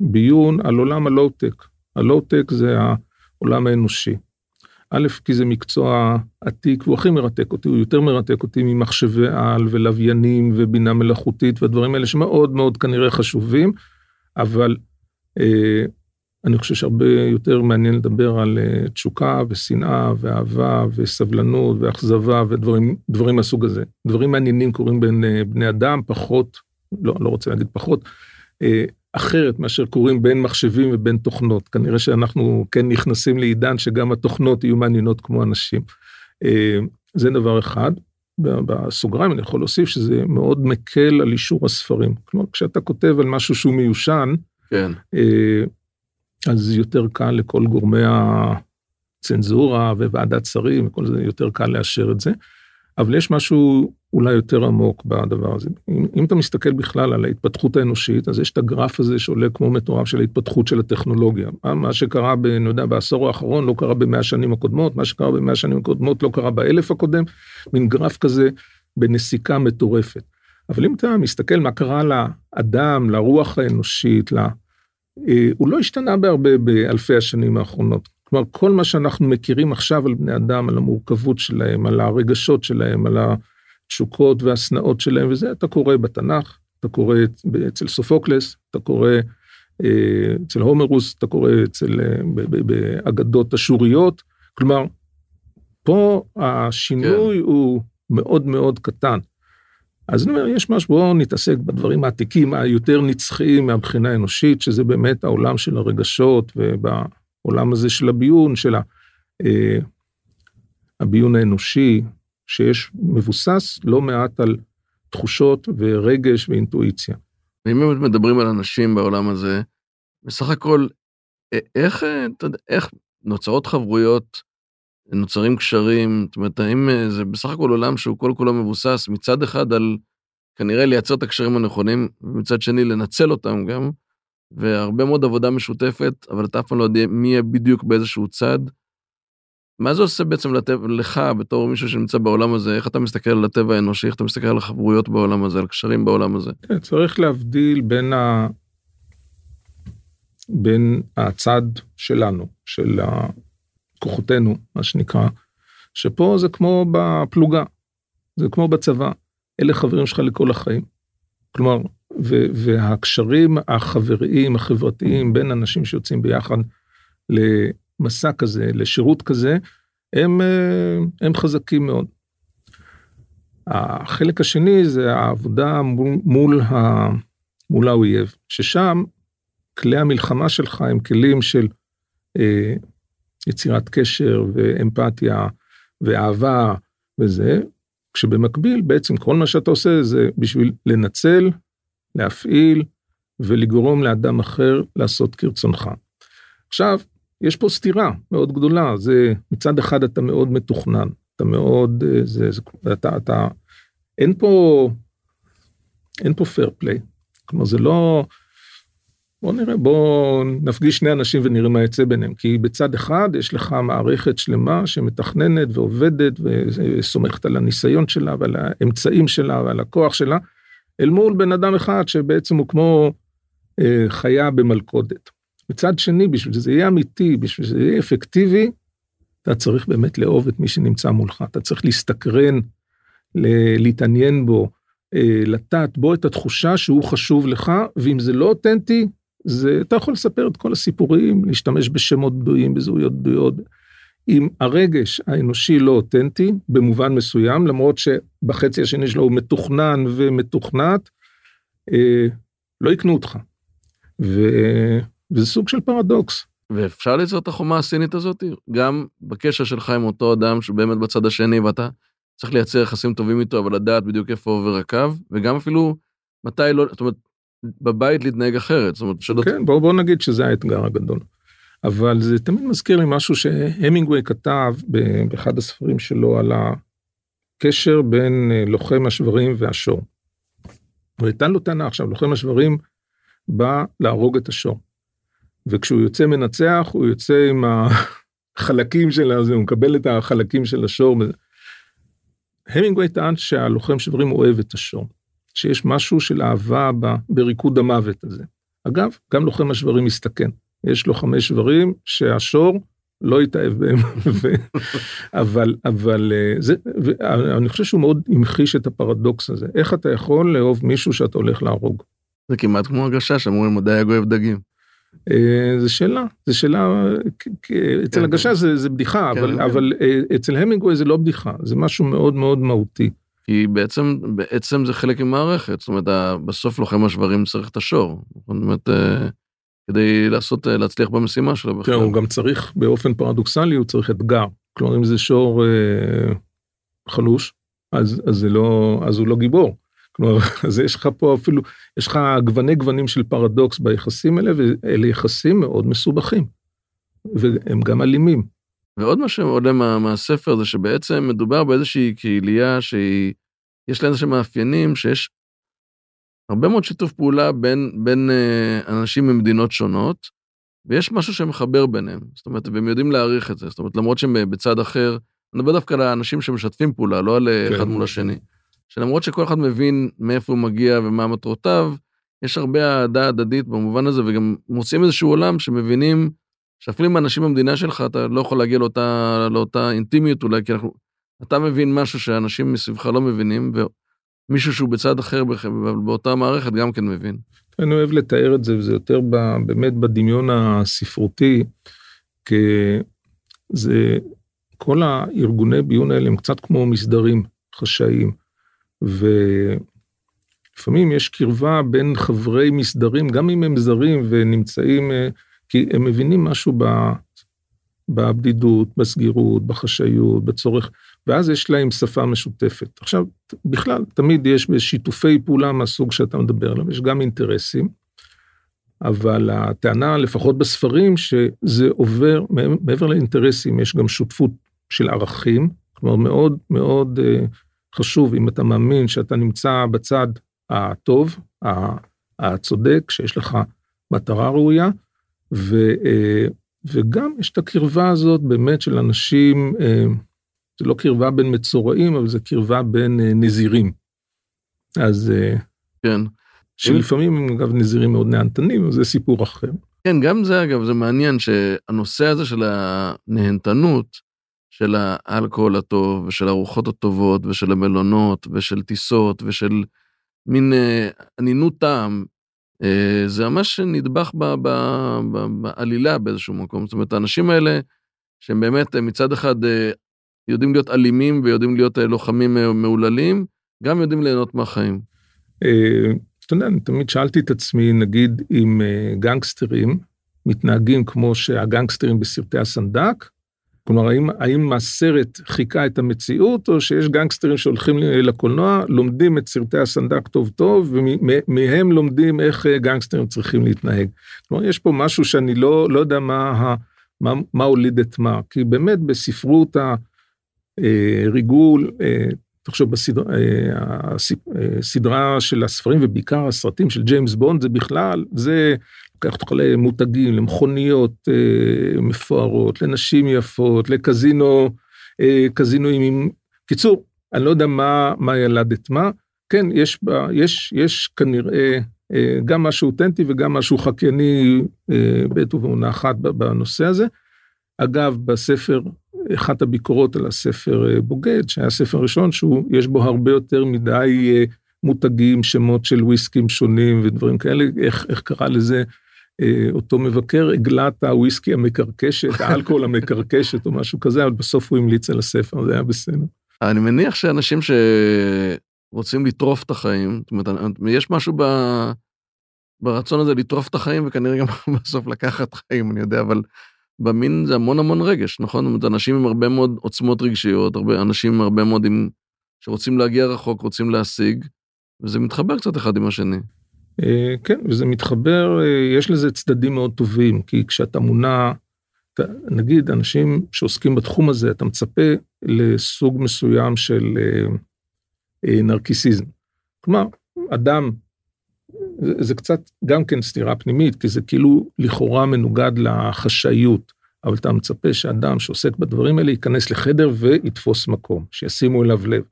S3: הביון על עולם הלואו-טק. הלואו-טק זה העולם האנושי. א', כי זה מקצוע עתיק, והוא הכי מרתק אותי, הוא יותר מרתק אותי ממחשבי על ולוויינים ובינה מלאכותית והדברים האלה שמאוד מאוד כנראה חשובים, אבל אה, אני חושב שהרבה יותר מעניין לדבר על אה, תשוקה ושנאה ואהבה וסבלנות ואכזבה ודברים מהסוג הזה. דברים מעניינים קורים בין אה, בני אדם, פחות לא, לא רוצה להגיד פחות, אה, אחרת מאשר קוראים בין מחשבים ובין תוכנות. כנראה שאנחנו כן נכנסים לעידן שגם התוכנות יהיו מעניינות כמו אנשים. אה, זה דבר אחד. בסוגריים אני יכול להוסיף שזה מאוד מקל על אישור הספרים. כלומר, כשאתה כותב על משהו שהוא מיושן,
S2: כן.
S3: אה, אז יותר קל לכל גורמי הצנזורה וועדת שרים וכל זה, יותר קל לאשר את זה. אבל יש משהו אולי יותר עמוק בדבר הזה. אם, אם אתה מסתכל בכלל על ההתפתחות האנושית, אז יש את הגרף הזה שעולה כמו מטורף של ההתפתחות של הטכנולוגיה. מה שקרה, ב, אני יודע, בעשור האחרון לא קרה במאה השנים הקודמות, מה שקרה במאה השנים הקודמות לא קרה באלף הקודם, מין גרף כזה בנסיקה מטורפת. אבל אם אתה מסתכל מה קרה לאדם, לרוח האנושית, לה, אה, הוא לא השתנה בהרבה באלפי השנים האחרונות. כלומר, כל מה שאנחנו מכירים עכשיו על בני אדם, על המורכבות שלהם, על הרגשות שלהם, על התשוקות והשנאות שלהם וזה, אתה קורא בתנ"ך, אתה קורא אצל סופוקלס, אתה קורא אה, אצל הומרוס, אתה קורא אצל, אה, באגדות אשוריות. כלומר, פה השינוי כן. הוא מאוד מאוד קטן. אז אני אומר, יש משהו, בואו נתעסק בדברים העתיקים היותר נצחיים מהבחינה האנושית, שזה באמת העולם של הרגשות ובעולם הזה של הביון, של אה, הביון האנושי, שיש מבוסס לא מעט על תחושות ורגש ואינטואיציה.
S2: אם באמת מדברים על אנשים בעולם הזה, בסך הכל, איך, אתה יודע, איך נוצרות חברויות, נוצרים קשרים, זאת אומרת, האם זה בסך הכל עולם שהוא כל כולו מבוסס מצד אחד על כנראה לייצר את הקשרים הנכונים, ומצד שני לנצל אותם גם, והרבה מאוד עבודה משותפת, אבל אתה אף פעם לא יודע מי יהיה בדיוק באיזשהו צד. מה זה עושה בעצם לטבע, לך בתור מישהו שנמצא בעולם הזה, איך אתה מסתכל על הטבע האנושי, איך אתה מסתכל על החברויות בעולם הזה, על קשרים בעולם הזה?
S3: כן, צריך להבדיל בין, ה... בין הצד שלנו, של כוחותינו, מה שנקרא, שפה זה כמו בפלוגה, זה כמו בצבא, אלה חברים שלך לכל החיים. כלומר, והקשרים החבריים, החברתיים, בין אנשים שיוצאים ביחד למסע כזה, לשירות כזה, הם, אה, הם חזקים מאוד. החלק השני זה העבודה מול, מול, ה, מול האויב, ששם כלי המלחמה שלך הם כלים של אה, יצירת קשר ואמפתיה ואהבה וזה, כשבמקביל בעצם כל מה שאתה עושה זה בשביל לנצל, להפעיל ולגרום לאדם אחר לעשות כרצונך. עכשיו, יש פה סתירה מאוד גדולה, זה מצד אחד אתה מאוד מתוכנן, אתה מאוד, אה, זה, זה, אתה, אתה, אין פה, אין פה פייר פליי, כלומר זה לא, בוא נראה, בוא נפגיש שני אנשים ונראה מה יצא ביניהם, כי בצד אחד יש לך מערכת שלמה שמתכננת ועובדת וסומכת על הניסיון שלה ועל האמצעים שלה ועל הכוח שלה, אל מול בן אדם אחד שבעצם הוא כמו אה, חיה במלכודת. מצד שני, בשביל שזה יהיה אמיתי, בשביל שזה יהיה אפקטיבי, אתה צריך באמת לאהוב את מי שנמצא מולך, אתה צריך להסתקרן, להתעניין בו, אה, לטעת בו את התחושה שהוא חשוב לך, ואם זה לא אותנטי, זה, אתה יכול לספר את כל הסיפורים, להשתמש בשמות בדויים, בזהויות בדויות. אם הרגש האנושי לא אותנטי, במובן מסוים, למרות שבחצי השני שלו הוא מתוכנן ומתוכנת, אה, לא יקנו אותך. ו... וזה סוג של פרדוקס.
S2: ואפשר ליצור את החומה הסינית הזאת, גם בקשר שלך עם אותו אדם שבאמת בצד השני, ואתה צריך לייצר יחסים טובים איתו, אבל לדעת בדיוק איפה עובר הקו, וגם אפילו מתי לא, זאת אומרת, בבית להתנהג אחרת, זאת אומרת,
S3: שלא... כן, בוא, בוא נגיד שזה האתגר הגדול. אבל זה תמיד מזכיר לי משהו שהמינגווי כתב באחד הספרים שלו על הקשר בין אה, לוחם השברים והשור. הוא נתן לו טענה עכשיו, לוחם השברים בא להרוג את השור. וכשהוא יוצא מנצח, הוא יוצא עם החלקים של הזה, הוא מקבל את החלקים של השור. המינגווי טען שהלוחם שברים אוהב את השור, שיש משהו של אהבה בריקוד המוות הזה. אגב, גם לוחם השברים מסתכן. יש לו חמש שברים שהשור לא יתאהב בהם, אבל, אבל אה, זה, אני חושב שהוא מאוד המחיש את הפרדוקס הזה. איך אתה יכול לאהוב מישהו שאתה הולך להרוג?
S2: זה כמעט כמו הגשש, אמרו אם דייג אוהב דגים.
S3: אה, זה שאלה, זה שאלה, אצל כן, הגשש זה, זה בדיחה, כן, אבל, כן. אבל אה, אצל המינגווי זה לא בדיחה, זה משהו מאוד מאוד מהותי.
S2: כי בעצם, בעצם זה חלק ממערכת, זאת אומרת, בסוף לוחם השברים צריך את השור. זאת אומרת, כדי לעשות, להצליח במשימה שלו
S3: בכלל. כן, הוא גם צריך, באופן פרדוקסלי, הוא צריך אתגר. כלומר, אם זה שור אה, חלוש, אז, אז, זה לא, אז הוא לא גיבור. כלומר, אז יש לך פה אפילו, יש לך גווני גוונים של פרדוקס ביחסים האלה, ואלה יחסים מאוד מסובכים. והם גם אלימים.
S2: ועוד מה שעולה מה, מהספר זה שבעצם מדובר באיזושהי קהילייה שהיא, יש לה איזשהם מאפיינים שיש הרבה מאוד שיתוף פעולה בין, בין אה, אנשים ממדינות שונות, ויש משהו שמחבר ביניהם. זאת אומרת, והם יודעים להעריך את זה. זאת אומרת, למרות שהם בצד אחר, אני מדבר דווקא על האנשים שמשתפים פעולה, לא על אה, כן. אחד מול השני. שלמרות שכל אחד מבין מאיפה הוא מגיע ומה מטרותיו, יש הרבה אהדה הדדית במובן הזה, וגם מוצאים איזשהו עולם שמבינים שאפילו עם אנשים במדינה שלך, אתה לא יכול להגיע לאותה, לאותה אינטימיות אולי, כי אנחנו, אתה מבין משהו שאנשים מסביבך לא מבינים, מישהו שהוא בצד אחר באותה מערכת גם כן מבין.
S3: אני אוהב לתאר את זה, וזה יותר ב, באמת בדמיון הספרותי, כי זה, כל הארגוני ביון האלה הם קצת כמו מסדרים חשאיים, ולפעמים יש קרבה בין חברי מסדרים, גם אם הם זרים ונמצאים, אה, כי הם מבינים משהו ב, בבדידות, בסגירות, בחשאיות, בצורך, ואז יש להם שפה משותפת. עכשיו, בכלל, תמיד יש שיתופי פעולה מהסוג שאתה מדבר עליו, יש גם אינטרסים, אבל הטענה, לפחות בספרים, שזה עובר, מעבר לאינטרסים, יש גם שותפות של ערכים, כלומר, מאוד מאוד uh, חשוב, אם אתה מאמין שאתה נמצא בצד הטוב, הצודק, שיש לך מטרה ראויה, ו, uh, וגם יש את הקרבה הזאת באמת של אנשים, אה, זה לא קרבה בין מצורעים, אבל זה קרבה בין אה, נזירים. אז... אה,
S2: כן.
S3: שלפעמים הם אגב נזירים מאוד נהנתנים, זה סיפור אחר.
S2: כן, גם זה אגב, זה מעניין שהנושא הזה של הנהנתנות, של האלכוהול הטוב, ושל הארוחות הטובות, ושל המלונות, ושל טיסות, ושל מין ענינות טעם, אה, זה ממש נדבך בעלילה באיזשהו מקום. זאת אומרת, האנשים האלה, שהם באמת מצד אחד יודעים להיות אלימים ויודעים להיות אה, לוחמים מהוללים, גם יודעים ליהנות מהחיים.
S3: אתה יודע, אני תמיד שאלתי את עצמי, נגיד, אם גנגסטרים מתנהגים כמו שהגנגסטרים בסרטי הסנדק, כלומר, האם, האם הסרט חיכה את המציאות, או שיש גנגסטרים שהולכים לקולנוע, לומדים את סרטי הסנדק טוב טוב, ומהם לומדים איך אה, גנגסטרים צריכים להתנהג. כלומר, יש פה משהו שאני לא, לא יודע מה, מה, מה הוליד את מה, כי באמת בספרות הריגול, אה, תחשוב בסדרה של הספרים ובעיקר הסרטים של ג'יימס בונד זה בכלל זה לוקח אותך למותגים, למכוניות אה, מפוארות, לנשים יפות, לקזינו, אה, קזינואים עם... קיצור, אני לא יודע מה, מה ילד את מה. כן, יש, יש, יש כנראה אה, גם משהו אותנטי וגם משהו חקייני אה, בעת ובעונה אחת בנושא הזה. אגב, בספר, אחת הביקורות על הספר אה, בוגד, שהיה ספר ראשון, שיש בו הרבה יותר מדי אה, מותגים, שמות של וויסקים שונים ודברים כאלה, איך, איך קרא לזה אה, אותו מבקר, עגלת הוויסקי המקרקשת, האלכוהול המקרקשת או משהו כזה, אבל בסוף הוא המליץ על הספר, זה היה בסדר.
S2: אני מניח שאנשים שרוצים לטרוף את החיים, זאת אומרת, יש משהו ב... ברצון הזה לטרוף את החיים, וכנראה גם בסוף לקחת חיים, אני יודע, אבל במין זה המון המון רגש, נכון? זאת אומרת, אנשים עם הרבה מאוד עוצמות רגשיות, הרבה, אנשים עם הרבה מאוד עם... שרוצים להגיע רחוק, רוצים להשיג, וזה מתחבר קצת אחד עם השני.
S3: אה, כן, וזה מתחבר, אה, יש לזה צדדים מאוד טובים, כי כשאתה מונע, נגיד, אנשים שעוסקים בתחום הזה, אתה מצפה לסוג מסוים של אה, נרקיסיזם. כלומר, אדם, זה, זה קצת גם כן סתירה פנימית, כי זה כאילו לכאורה מנוגד לחשאיות, אבל אתה מצפה שאדם שעוסק בדברים האלה ייכנס לחדר ויתפוס מקום, שישימו אליו לב.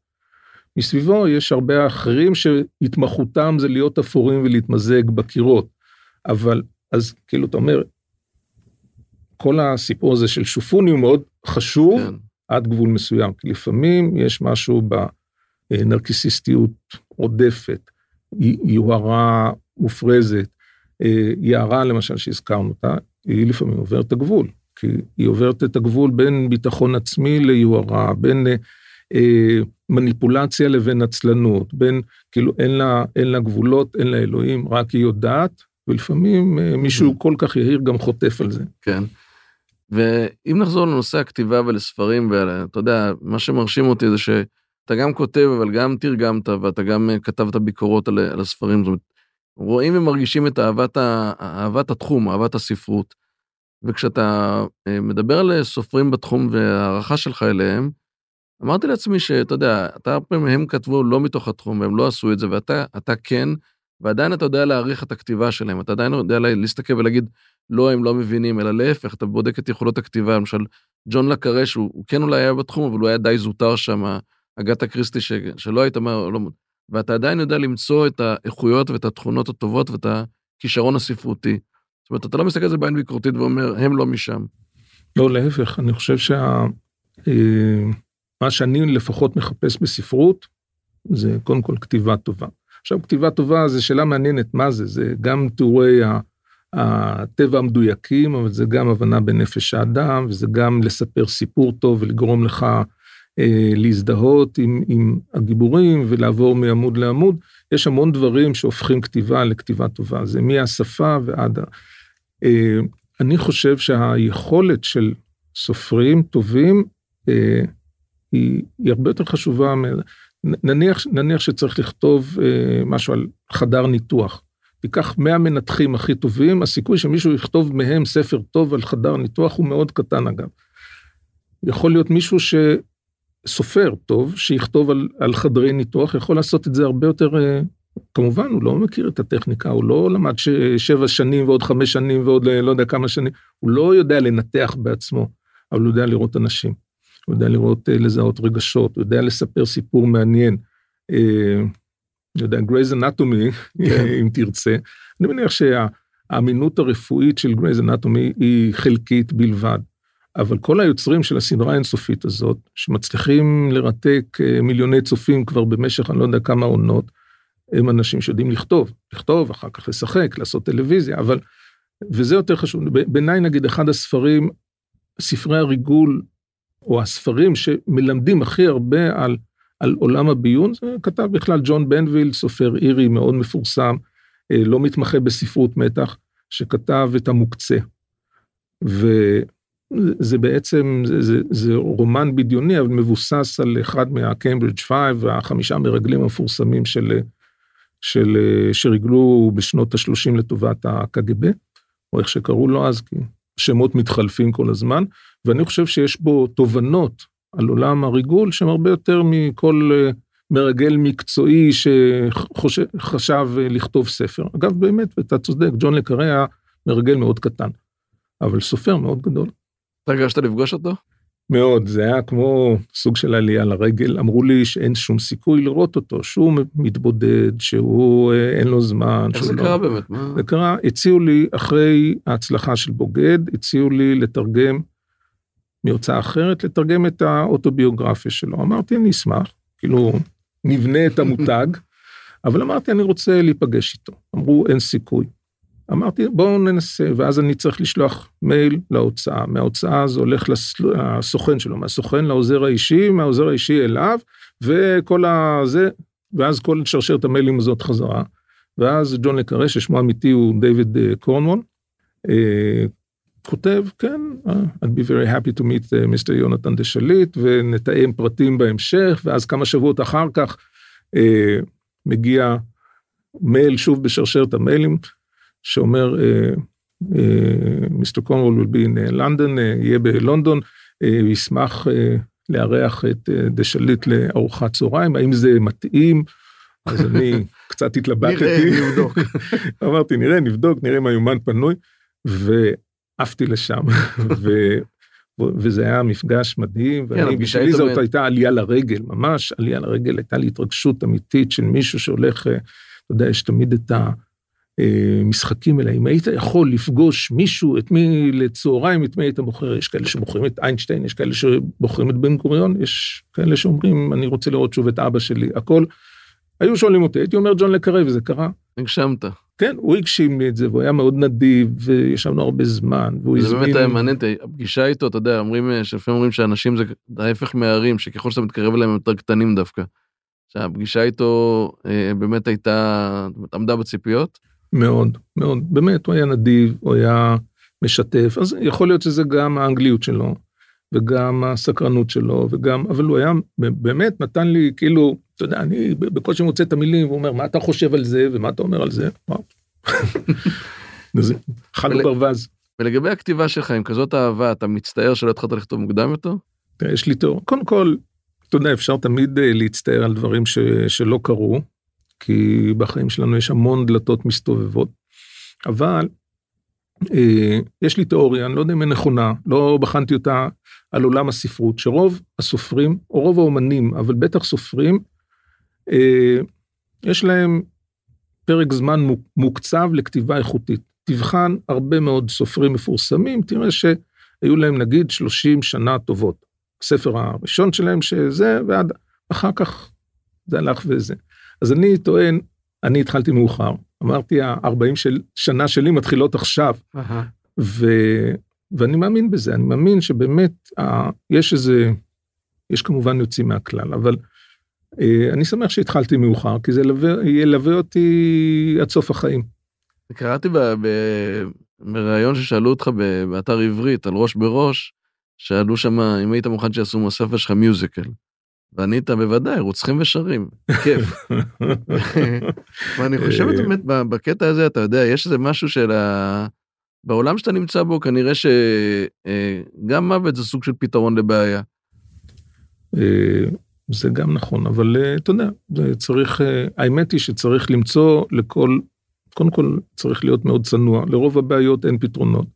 S3: מסביבו יש הרבה אחרים שהתמחותם זה להיות אפורים ולהתמזג בקירות. אבל אז כאילו אתה אומר, כל הסיפור הזה של שופוני הוא מאוד חשוב כן. עד גבול מסוים, כי לפעמים יש משהו בנרקיסיסטיות עודפת, יוהרה מופרזת, אה, יערה למשל שהזכרנו אותה, היא לפעמים עוברת את הגבול, כי היא עוברת את הגבול בין ביטחון עצמי ליוהרה, בין אה, אה, מניפולציה לבין עצלנות, בין, כאילו אין לה, אין לה גבולות, אין לה אלוהים, רק היא יודעת, ולפעמים אה, מישהו כל כך יהיר גם חוטף על זה.
S2: כן. ואם נחזור לנושא הכתיבה ולספרים, ואתה יודע, מה שמרשים אותי זה שאתה גם כותב, אבל גם תרגמת, ואתה גם אה, כתבת ביקורות על, על הספרים. זאת אומרת, רואים ומרגישים את אהבת, אהבת התחום, אהבת הספרות. וכשאתה מדבר על סופרים בתחום והערכה שלך אליהם, אמרתי לעצמי שאתה יודע, אתה הרבה מהם כתבו לא מתוך התחום והם לא עשו את זה, ואתה כן, ועדיין אתה יודע להעריך את הכתיבה שלהם, אתה עדיין יודע להסתכל ולהגיד, לא, הם לא מבינים, אלא להפך, אתה בודק את יכולות הכתיבה, למשל, ג'ון לקרה, שהוא כן אולי היה בתחום, אבל הוא היה די זוטר שם, אגתה קריסטי ש, שלא היית אומר, לא, ואתה עדיין יודע למצוא את האיכויות ואת התכונות הטובות ואת הכישרון הספרותי. זאת אומרת, אתה לא מסתכל על זה בעין ביקורתית ואומר, הם לא משם.
S3: לא, להפך, אני חושב שה... אה, מה שאני לפחות מחפש בספרות, זה קודם כל כתיבה טובה. עכשיו, כתיבה טובה זה שאלה מעניינת, מה זה? זה גם תיאורי הטבע המדויקים, אבל זה גם הבנה בנפש האדם, וזה גם לספר סיפור טוב ולגרום לך להזדהות עם, עם הגיבורים ולעבור מעמוד לעמוד. יש המון דברים שהופכים כתיבה לכתיבה טובה, זה מהשפה ועד ה... אה, אני חושב שהיכולת של סופרים טובים, אה, היא, היא הרבה יותר חשובה, נניח, נניח שצריך לכתוב אה, משהו על חדר ניתוח. תיקח 100 מנתחים הכי טובים, הסיכוי שמישהו יכתוב מהם ספר טוב על חדר ניתוח הוא מאוד קטן אגב. יכול להיות מישהו שסופר טוב, שיכתוב על, על חדרי ניתוח, יכול לעשות את זה הרבה יותר, אה, כמובן, הוא לא מכיר את הטכניקה, הוא לא למד ש, שבע שנים ועוד חמש שנים ועוד אה, לא יודע כמה שנים, הוא לא יודע לנתח בעצמו, אבל הוא יודע לראות אנשים. הוא יודע לראות, אה, לזהות רגשות, הוא יודע לספר סיפור מעניין. אני יודע, Grey's Anatomy, כן. אם תרצה. אני מניח שהאמינות הרפואית של Grey's Anatomy היא חלקית בלבד. אבל כל היוצרים של הסדרה האינסופית הזאת, שמצליחים לרתק אה, מיליוני צופים כבר במשך אני לא יודע כמה עונות, הם אנשים שיודעים לכתוב, לכתוב, אחר כך לשחק, לעשות טלוויזיה, אבל, וזה יותר חשוב, בעיניי נגיד אחד הספרים, ספרי הריגול או הספרים שמלמדים הכי הרבה על, על עולם הביון, זה כתב בכלל ג'ון בנוויל, סופר אירי מאוד מפורסם, אה, לא מתמחה בספרות מתח, שכתב את המוקצה. וזה בעצם, זה, זה, זה רומן בדיוני, אבל מבוסס על אחד מה Cambridge Five והחמישה מרגלים המפורסמים של, של, שריגלו בשנות ה-30 לטובת הקג"ב, או איך שקראו לו אז, כי שמות מתחלפים כל הזמן, ואני חושב שיש בו תובנות על עולם הריגול שהן הרבה יותר מכל אה, מרגל מקצועי שחשב אה, לכתוב ספר. אגב, באמת, ואתה צודק, ג'ון לקארי היה מרגל מאוד קטן, אבל סופר מאוד גדול.
S2: אתה הרגשת לפגוש אותו?
S3: מאוד, זה היה כמו סוג של עלייה לרגל, אמרו לי שאין שום סיכוי לראות אותו, שהוא מתבודד, שהוא אה, אין לו זמן.
S2: איך זה לא... קרה באמת? מה?
S3: זה קרה, הציעו לי, אחרי ההצלחה של בוגד, הציעו לי לתרגם מהוצאה אחרת, לתרגם את האוטוביוגרפיה שלו. אמרתי, אני אשמח, כאילו, נבנה את המותג, אבל אמרתי, אני רוצה להיפגש איתו. אמרו, אין סיכוי. אמרתי, בואו ננסה, ואז אני צריך לשלוח מייל להוצאה. מההוצאה זה הולך לסוכן שלו, מהסוכן לעוזר האישי, מהעוזר האישי אליו, וכל הזה, ואז כל שרשרת המיילים הזאת חזרה. ואז ג'ון לקרה, ששמו האמיתי הוא דיוויד קורנמון, אה, כותב, כן, I'd be very happy to meet Mr. יונתן דה שליט, ונתאם פרטים בהמשך, ואז כמה שבועות אחר כך אה, מגיע מייל שוב בשרשרת המיילים, שאומר, Mr. Cornwell will be in London, יהיה בלונדון, ישמח לארח את דה שליט לארוחת צהריים, האם זה מתאים? אז אני קצת התלבטתי.
S2: נראה, נבדוק.
S3: אמרתי, נראה, נבדוק, נראה אם היומן פנוי, ועפתי לשם, ו... וזה היה מפגש מדהים,
S2: כן,
S3: ואני,
S2: הפגישה
S3: בשבילי זאת הייתה עלייה לרגל, ממש עלייה לרגל, הייתה לי התרגשות אמיתית של מישהו שהולך, אה, אתה יודע, יש תמיד את המשחקים האלה, אם היית יכול לפגוש מישהו, את מי לצהריים, את מי היית בוחר, יש כאלה שבוחרים את איינשטיין, יש כאלה שבוחרים את בן גוריון, יש כאלה שאומרים, אני רוצה לראות שוב את אבא שלי, הכל. היו שואלים אותי, הייתי אומר ג'ון לקרב, וזה קרה.
S2: הגשמת.
S3: כן, הוא הגשים לי את זה, והוא היה מאוד נדיב, וישבנו הרבה זמן, והוא
S2: זה
S3: הזמין...
S2: באמת היה מעניין, הפגישה איתו, אתה יודע, אומרים, אה, שלפעמים אומרים שאנשים זה ההפך מהערים, שככל שאתה מתקרב אליהם הם יותר קטנים דווקא. שהפגישה איתו אה, באמת הייתה, עמדה בציפיות.
S3: מאוד, מאוד. באמת, הוא היה נדיב, הוא היה משתף, אז יכול להיות שזה גם האנגליות שלו, וגם הסקרנות שלו, וגם, אבל הוא היה, באמת נתן לי, כאילו, אתה יודע, אני בקושי מוצא את המילים, והוא אומר, מה אתה חושב על זה, ומה אתה אומר על זה? וואו.
S2: ול-
S3: ברווז.
S2: ולגבי הכתיבה שלך, עם כזאת אהבה, אתה מצטער שלא התחלת לכתוב מוקדם יותר?
S3: יש לי תיאור. קודם כל, אתה יודע, אפשר תמיד אה, להצטער על דברים ש, שלא קרו, כי בחיים שלנו יש המון דלתות מסתובבות, אבל אה, יש לי תיאוריה, אני לא יודע אם היא נכונה, לא בחנתי אותה על עולם הספרות, שרוב הסופרים, או רוב האומנים, אבל בטח סופרים, אה, יש להם פרק זמן מו- מוקצב לכתיבה איכותית. תבחן הרבה מאוד סופרים מפורסמים, תראה שהיו להם נגיד 30 שנה טובות. הספר הראשון שלהם שזה, ועד אחר כך זה הלך וזה. אז אני טוען, אני התחלתי מאוחר, אמרתי, ה-40 של, שנה שלי מתחילות עכשיו, ו, ואני מאמין בזה, אני מאמין שבאמת ה, יש איזה, יש כמובן יוצאים מהכלל, אבל אה, אני שמח שהתחלתי מאוחר, כי זה ילווה, ילווה אותי עד סוף החיים.
S2: קראתי ב- ב- בריאיון ששאלו אותך באתר עברית על ראש בראש, שאלו שם אם היית מוכן שיעשו מהספר שלך מיוזיקל. וענית בוודאי, רוצחים ושרים, כיף. ואני חושב
S3: אה,
S2: באמת בקטע הזה, אתה יודע, יש איזה משהו של ה... בעולם שאתה נמצא בו, כנראה שגם מוות זה סוג של פתרון לבעיה.
S3: אה, זה גם נכון, אבל אה, אתה יודע, צריך, אה, האמת היא שצריך למצוא לכל, קודם כל צריך להיות מאוד צנוע, לרוב הבעיות אין פתרונות.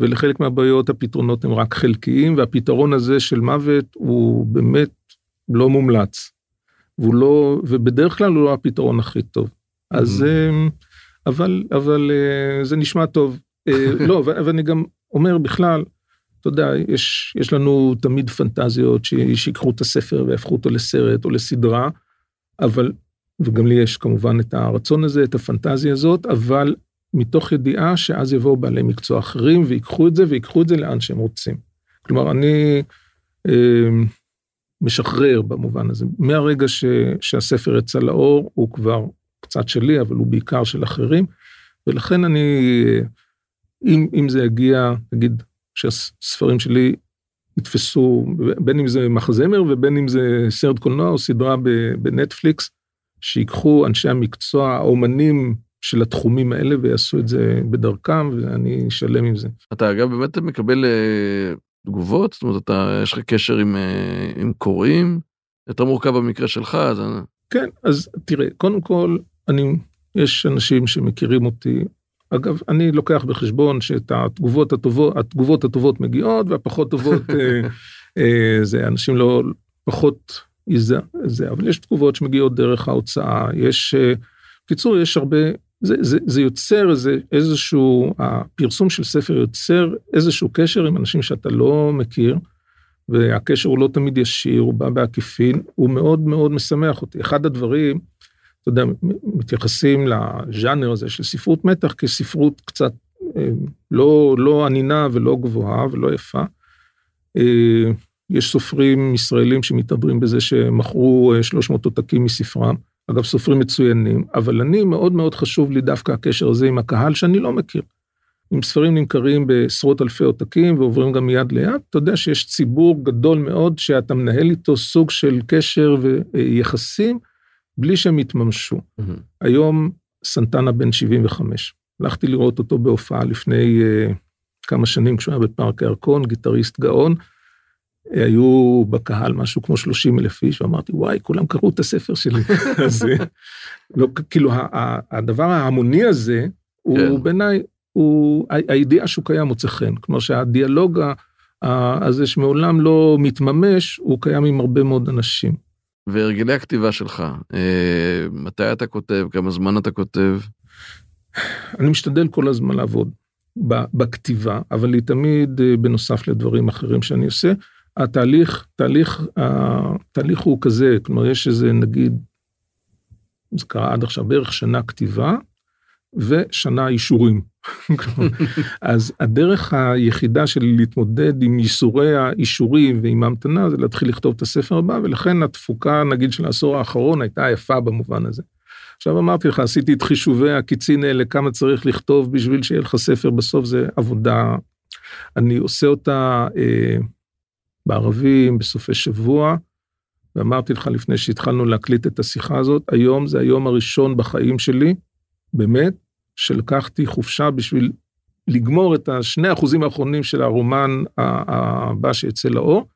S3: ולחלק מהבעיות הפתרונות הם רק חלקיים, והפתרון הזה של מוות הוא באמת לא מומלץ. והוא לא, ובדרך כלל הוא לא הפתרון הכי טוב. אז,
S2: Mhm.
S3: אה, אבל, אבל אה, זה נשמע טוב. אה, לא, ואני גם אומר בכלל, אתה יודע, יש, יש לנו תמיד פנטזיות ש- שיקחו את הספר ויהפכו אותו לסרט או לסדרה, אבל, וגם לי יש כמובן את הרצון הזה, את הפנטזיה הזאת, אבל מתוך ידיעה שאז יבואו בעלי מקצוע אחרים ויקחו את זה ויקחו את זה לאן שהם רוצים. כלומר, אני אה, משחרר במובן הזה. מהרגע ש, שהספר יצא לאור, הוא כבר קצת שלי, אבל הוא בעיקר של אחרים, ולכן אני, אם, אם זה יגיע, נגיד, שהספרים שלי יתפסו, בין אם זה מחזמר ובין אם זה סרט קולנוע או סדרה בנטפליקס, שיקחו אנשי המקצוע, האומנים של התחומים האלה ויעשו את זה בדרכם, ואני שלם עם זה.
S2: אתה אגב באמת מקבל אה, תגובות? זאת אומרת, אתה, יש לך קשר עם, אה, עם קוראים? יותר מורכב במקרה שלך, אז...
S3: כן, אז תראה, קודם כל, אני, יש אנשים שמכירים אותי. אגב, אני לוקח בחשבון שאת התגובות הטובות, התגובות הטובות מגיעות, והפחות טובות, אה, אה, זה אנשים לא, פחות זה, אבל יש תגובות שמגיעות דרך ההוצאה, יש, אה, בקיצור, יש הרבה, זה, זה, זה יוצר איזה, איזשהו, הפרסום של ספר יוצר איזשהו קשר עם אנשים שאתה לא מכיר, והקשר הוא לא תמיד ישיר, הוא בא בעקיפין, הוא מאוד מאוד משמח אותי. אחד הדברים, אתה יודע, מתייחסים לז'אנר הזה של ספרות מתח כספרות קצת אה, לא, לא ענינה ולא גבוהה ולא יפה. אה, יש סופרים ישראלים שמתהדרים בזה שמכרו 300 עותקים מספרם. אגב, סופרים מצוינים, אבל אני, מאוד מאוד חשוב לי דווקא הקשר הזה עם הקהל שאני לא מכיר. אם ספרים נמכרים בעשרות אלפי עותקים ועוברים גם מיד ליד, אתה יודע שיש ציבור גדול מאוד שאתה מנהל איתו סוג של קשר ויחסים בלי שהם יתממשו. Mm-hmm. היום סנטנה בן 75. הלכתי לראות אותו בהופעה לפני uh, כמה שנים כשהוא היה בפארק הירקון, גיטריסט גאון. היו בקהל משהו כמו 30 אלף איש, ואמרתי, וואי, כולם קראו את הספר שלי. אז לא, כאילו, הדבר ההמוני הזה, הוא כן. בעיניי, הוא, הידיעה שהוא קיים מוצא חן. כלומר שהדיאלוג הזה שמעולם לא מתממש, הוא קיים עם הרבה מאוד אנשים.
S2: והרגלי הכתיבה שלך, אה, מתי אתה כותב, כמה זמן אתה כותב?
S3: אני משתדל כל הזמן לעבוד בכתיבה, אבל היא תמיד אה, בנוסף לדברים אחרים שאני עושה. התהליך, תהליך, התהליך הוא כזה, כלומר יש איזה נגיד, זה קרה עד עכשיו בערך שנה כתיבה ושנה אישורים. אז הדרך היחידה שלי להתמודד עם ייסורי האישורים ועם ההמתנה זה להתחיל לכתוב את הספר הבא, ולכן התפוקה נגיד של העשור האחרון הייתה יפה במובן הזה. עכשיו אמרתי לך, עשיתי את חישובי הקיצין האלה, כמה צריך לכתוב בשביל שיהיה לך ספר, בסוף זה עבודה. אני עושה אותה אה, בערבים, בסופי שבוע, ואמרתי לך לפני שהתחלנו להקליט את השיחה הזאת, היום זה היום הראשון בחיים שלי, באמת, שלקחתי חופשה בשביל לגמור את השני אחוזים האחרונים של הרומן הבא שיצא לאור.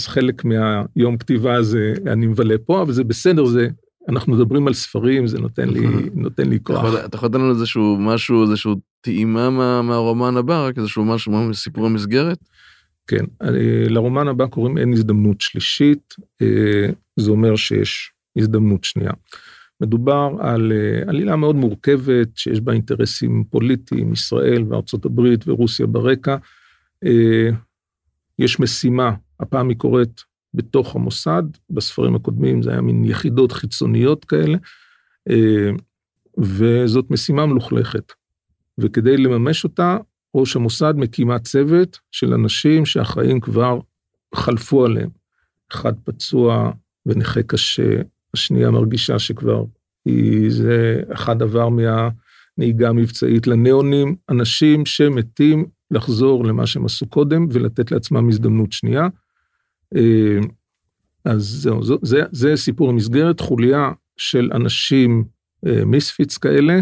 S3: אז חלק מהיום כתיבה הזה אני מבלה פה, אבל זה בסדר, זה, אנחנו מדברים על ספרים, זה נותן לי, נותן לי כוח.
S2: אתה יכול לתת לנו איזשהו משהו, איזשהו טעימה מה, מהרומן הבא, רק איזשהו משהו מסיפור המסגרת?
S3: כן, לרומן הבא קוראים אין הזדמנות שלישית, אה, זה אומר שיש הזדמנות שנייה. מדובר על אה, עלילה מאוד מורכבת שיש בה אינטרסים פוליטיים, ישראל וארצות הברית ורוסיה ברקע. אה, יש משימה, הפעם היא קורית בתוך המוסד, בספרים הקודמים זה היה מין יחידות חיצוניות כאלה, וזאת משימה מלוכלכת. וכדי לממש אותה, ראש המוסד מקימה צוות של אנשים שהחיים כבר חלפו עליהם. אחד פצוע ונכה קשה, השנייה מרגישה שכבר היא, זה אחד עבר מהנהיגה המבצעית לניאונים, אנשים שמתים לחזור למה שהם עשו קודם ולתת לעצמם הזדמנות שנייה. אה, אז זהו, זה, זה, זה סיפור המסגרת, חוליה של אנשים מיספיץ אה, כאלה,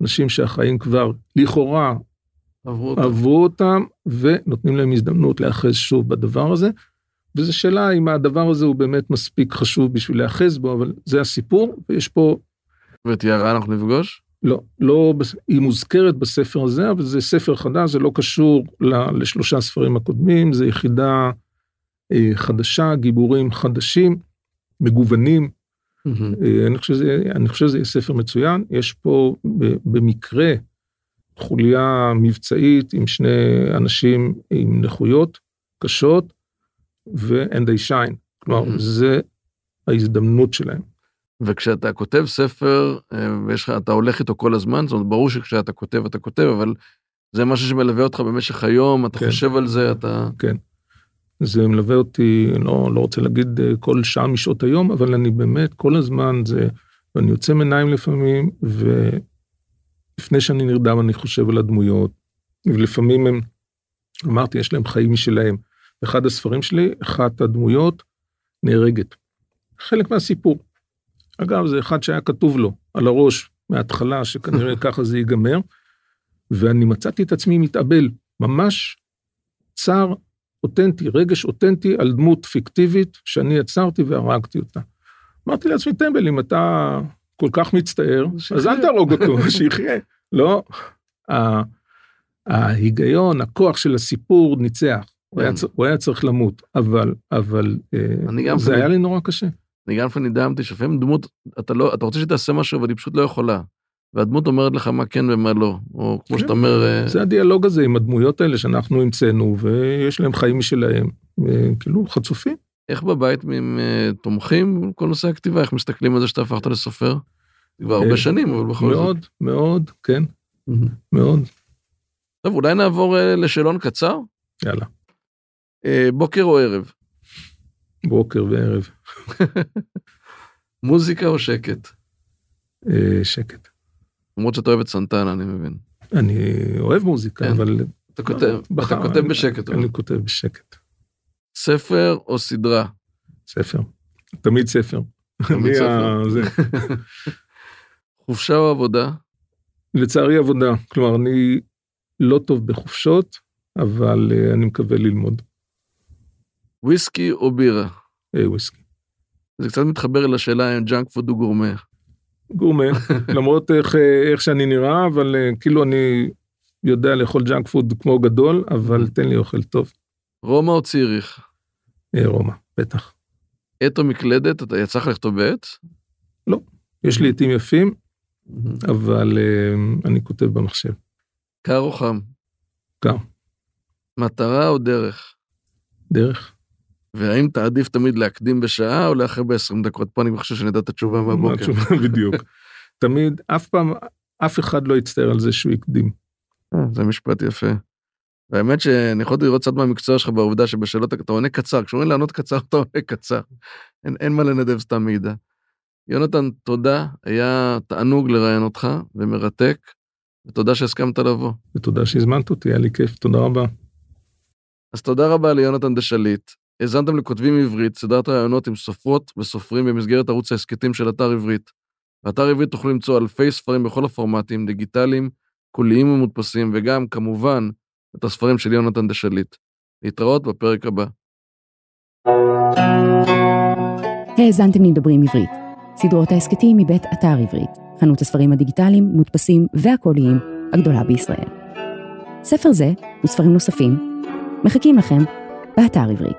S3: אנשים שהחיים כבר לכאורה עברו אותם. עברו אותם ונותנים להם הזדמנות להיאחז שוב בדבר הזה. וזו שאלה אם הדבר הזה הוא באמת מספיק חשוב בשביל להיאחז בו, אבל זה הסיפור, ויש פה...
S2: ואת יערה אנחנו נפגוש?
S3: לא, לא, היא מוזכרת בספר הזה, אבל זה ספר חדש, זה לא קשור לשלושה ספרים הקודמים, זה יחידה אה, חדשה, גיבורים חדשים, מגוונים. Mm-hmm. אני, חושב שזה, אני חושב שזה יהיה ספר מצוין, יש פה במקרה חוליה מבצעית עם שני אנשים עם נכויות קשות, ו-and they shine. כלומר, mm-hmm. זה ההזדמנות שלהם.
S2: וכשאתה כותב ספר, אה, ויש לך, אתה הולך איתו כל הזמן, זאת אומרת, ברור שכשאתה כותב, אתה כותב, אבל זה משהו שמלווה אותך במשך היום, אתה כן. חושב על זה, אתה...
S3: כן. זה מלווה אותי, לא, לא רוצה להגיד אה, כל שעה משעות היום, אבל אני באמת, כל הזמן זה, ואני יוצא מעיניים לפעמים, ו... לפני שאני נרדם אני חושב על הדמויות, ולפעמים הם, אמרתי, יש להם חיים משלהם. באחד הספרים שלי, אחת הדמויות נהרגת. חלק מהסיפור. אגב, זה אחד שהיה כתוב לו על הראש מההתחלה, שכנראה ככה זה ייגמר, ואני מצאתי את עצמי מתאבל, ממש צער אותנטי, רגש אותנטי על דמות פיקטיבית שאני יצרתי והרגתי אותה. אמרתי לעצמי, טמבל, אם אתה כל כך מצטער, אז אל תהרוג אותו, שיחיה. לא, ההיגיון, הכוח של הסיפור ניצח. הוא היה, כן. צריך למות, אבל, אבל אה, זה היה לי נורא קשה.
S2: אני גם לפעמים נדהמתי שלפעמים דמות, אתה לא, אתה רוצה שתעשה משהו, אבל היא פשוט לא יכולה. והדמות אומרת לך מה כן ומה לא, או כמו שאתה אומר... אה,
S3: זה הדיאלוג הזה עם הדמויות האלה שאנחנו המצאנו, ויש להם חיים משלהם, כאילו חצופים.
S2: איך בבית הם תומכים בכל נושא הכתיבה? איך מסתכלים על זה שאתה הפכת לסופר? כבר הרבה
S3: אה,
S2: שנים, אבל בכל זאת.
S3: מאוד, מאוד, כן. מאוד.
S2: טוב, אולי נעבור אה, לשאלון קצר?
S3: יאללה,
S2: אה, בוקר או ערב?
S3: בוקר וערב,
S2: מוזיקה או שקט?
S3: שקט.
S2: למרות שאתה אוהב את סנטנה, אני מבין.
S3: אני אוהב מוזיקה,
S2: כן.
S3: אבל...
S2: אתה כותב, אתה כותב בשקט.
S3: אני
S2: אבל.
S3: כותב בשקט.
S2: ספר או סדרה?
S3: ספר. תמיד ספר.
S2: תמיד ספר. חופשה או עבודה?
S3: לצערי עבודה. כלומר, אני לא טוב בחופשות, אבל אה, אני מקווה ללמוד
S2: וויסקי או בירה?
S3: אה, וויסקי.
S2: זה קצת מתחבר לשאלה אם junk food הוא גורמה.
S3: גורמה, למרות איך, אה, איך שאני נראה, אבל אה, כאילו אני יודע לאכול junk food כמו גדול, אבל תן לי אוכל טוב.
S2: רומא או ציריך?
S3: אה, רומא, בטח.
S2: עט או מקלדת? אתה יצא לך לכתוב בעט?
S3: יש לי עטים יפים, אבל אה, אני כותב במחשב.
S2: קר או חם?
S3: קר.
S2: מטרה או דרך?
S3: דרך.
S2: והאם תעדיף תמיד להקדים בשעה או לאחר ב-20 דקות? פה אני חושב שנדע את התשובה
S3: מה
S2: מהבוקר.
S3: התשובה בדיוק. תמיד, אף פעם, אף אחד לא יצטער על זה שהוא הקדים.
S2: אה, זה משפט יפה. והאמת שאני יכול לראות קצת מהמקצוע שלך בעובדה שבשאלות אתה עונה קצר, כשאומרים לענות קצר אתה עונה קצר. אין, אין מה לנדב סתם מידע. יונתן, תודה, היה תענוג לראיין אותך ומרתק, ותודה שהסכמת לבוא.
S3: ותודה שהזמנת אותי, היה לי כיף, תודה רבה.
S2: אז תודה רבה ליונתן דשליט. האזנתם לכותבים עברית, סדרת ראיונות עם סופרות וסופרים במסגרת ערוץ ההסכתים של אתר עברית. באתר עברית תוכלו למצוא אלפי ספרים בכל הפורמטים, דיגיטליים, קוליים ומודפסים, וגם, כמובן, את הספרים של יונתן דשליט. להתראות בפרק הבא.
S1: האזנתם לדברים עברית, סדרות ההסכתים מבית אתר עברית, חנות הספרים הדיגיטליים, מודפסים והקוליים הגדולה בישראל. ספר זה וספרים נוספים מחכים לכם באתר עברית.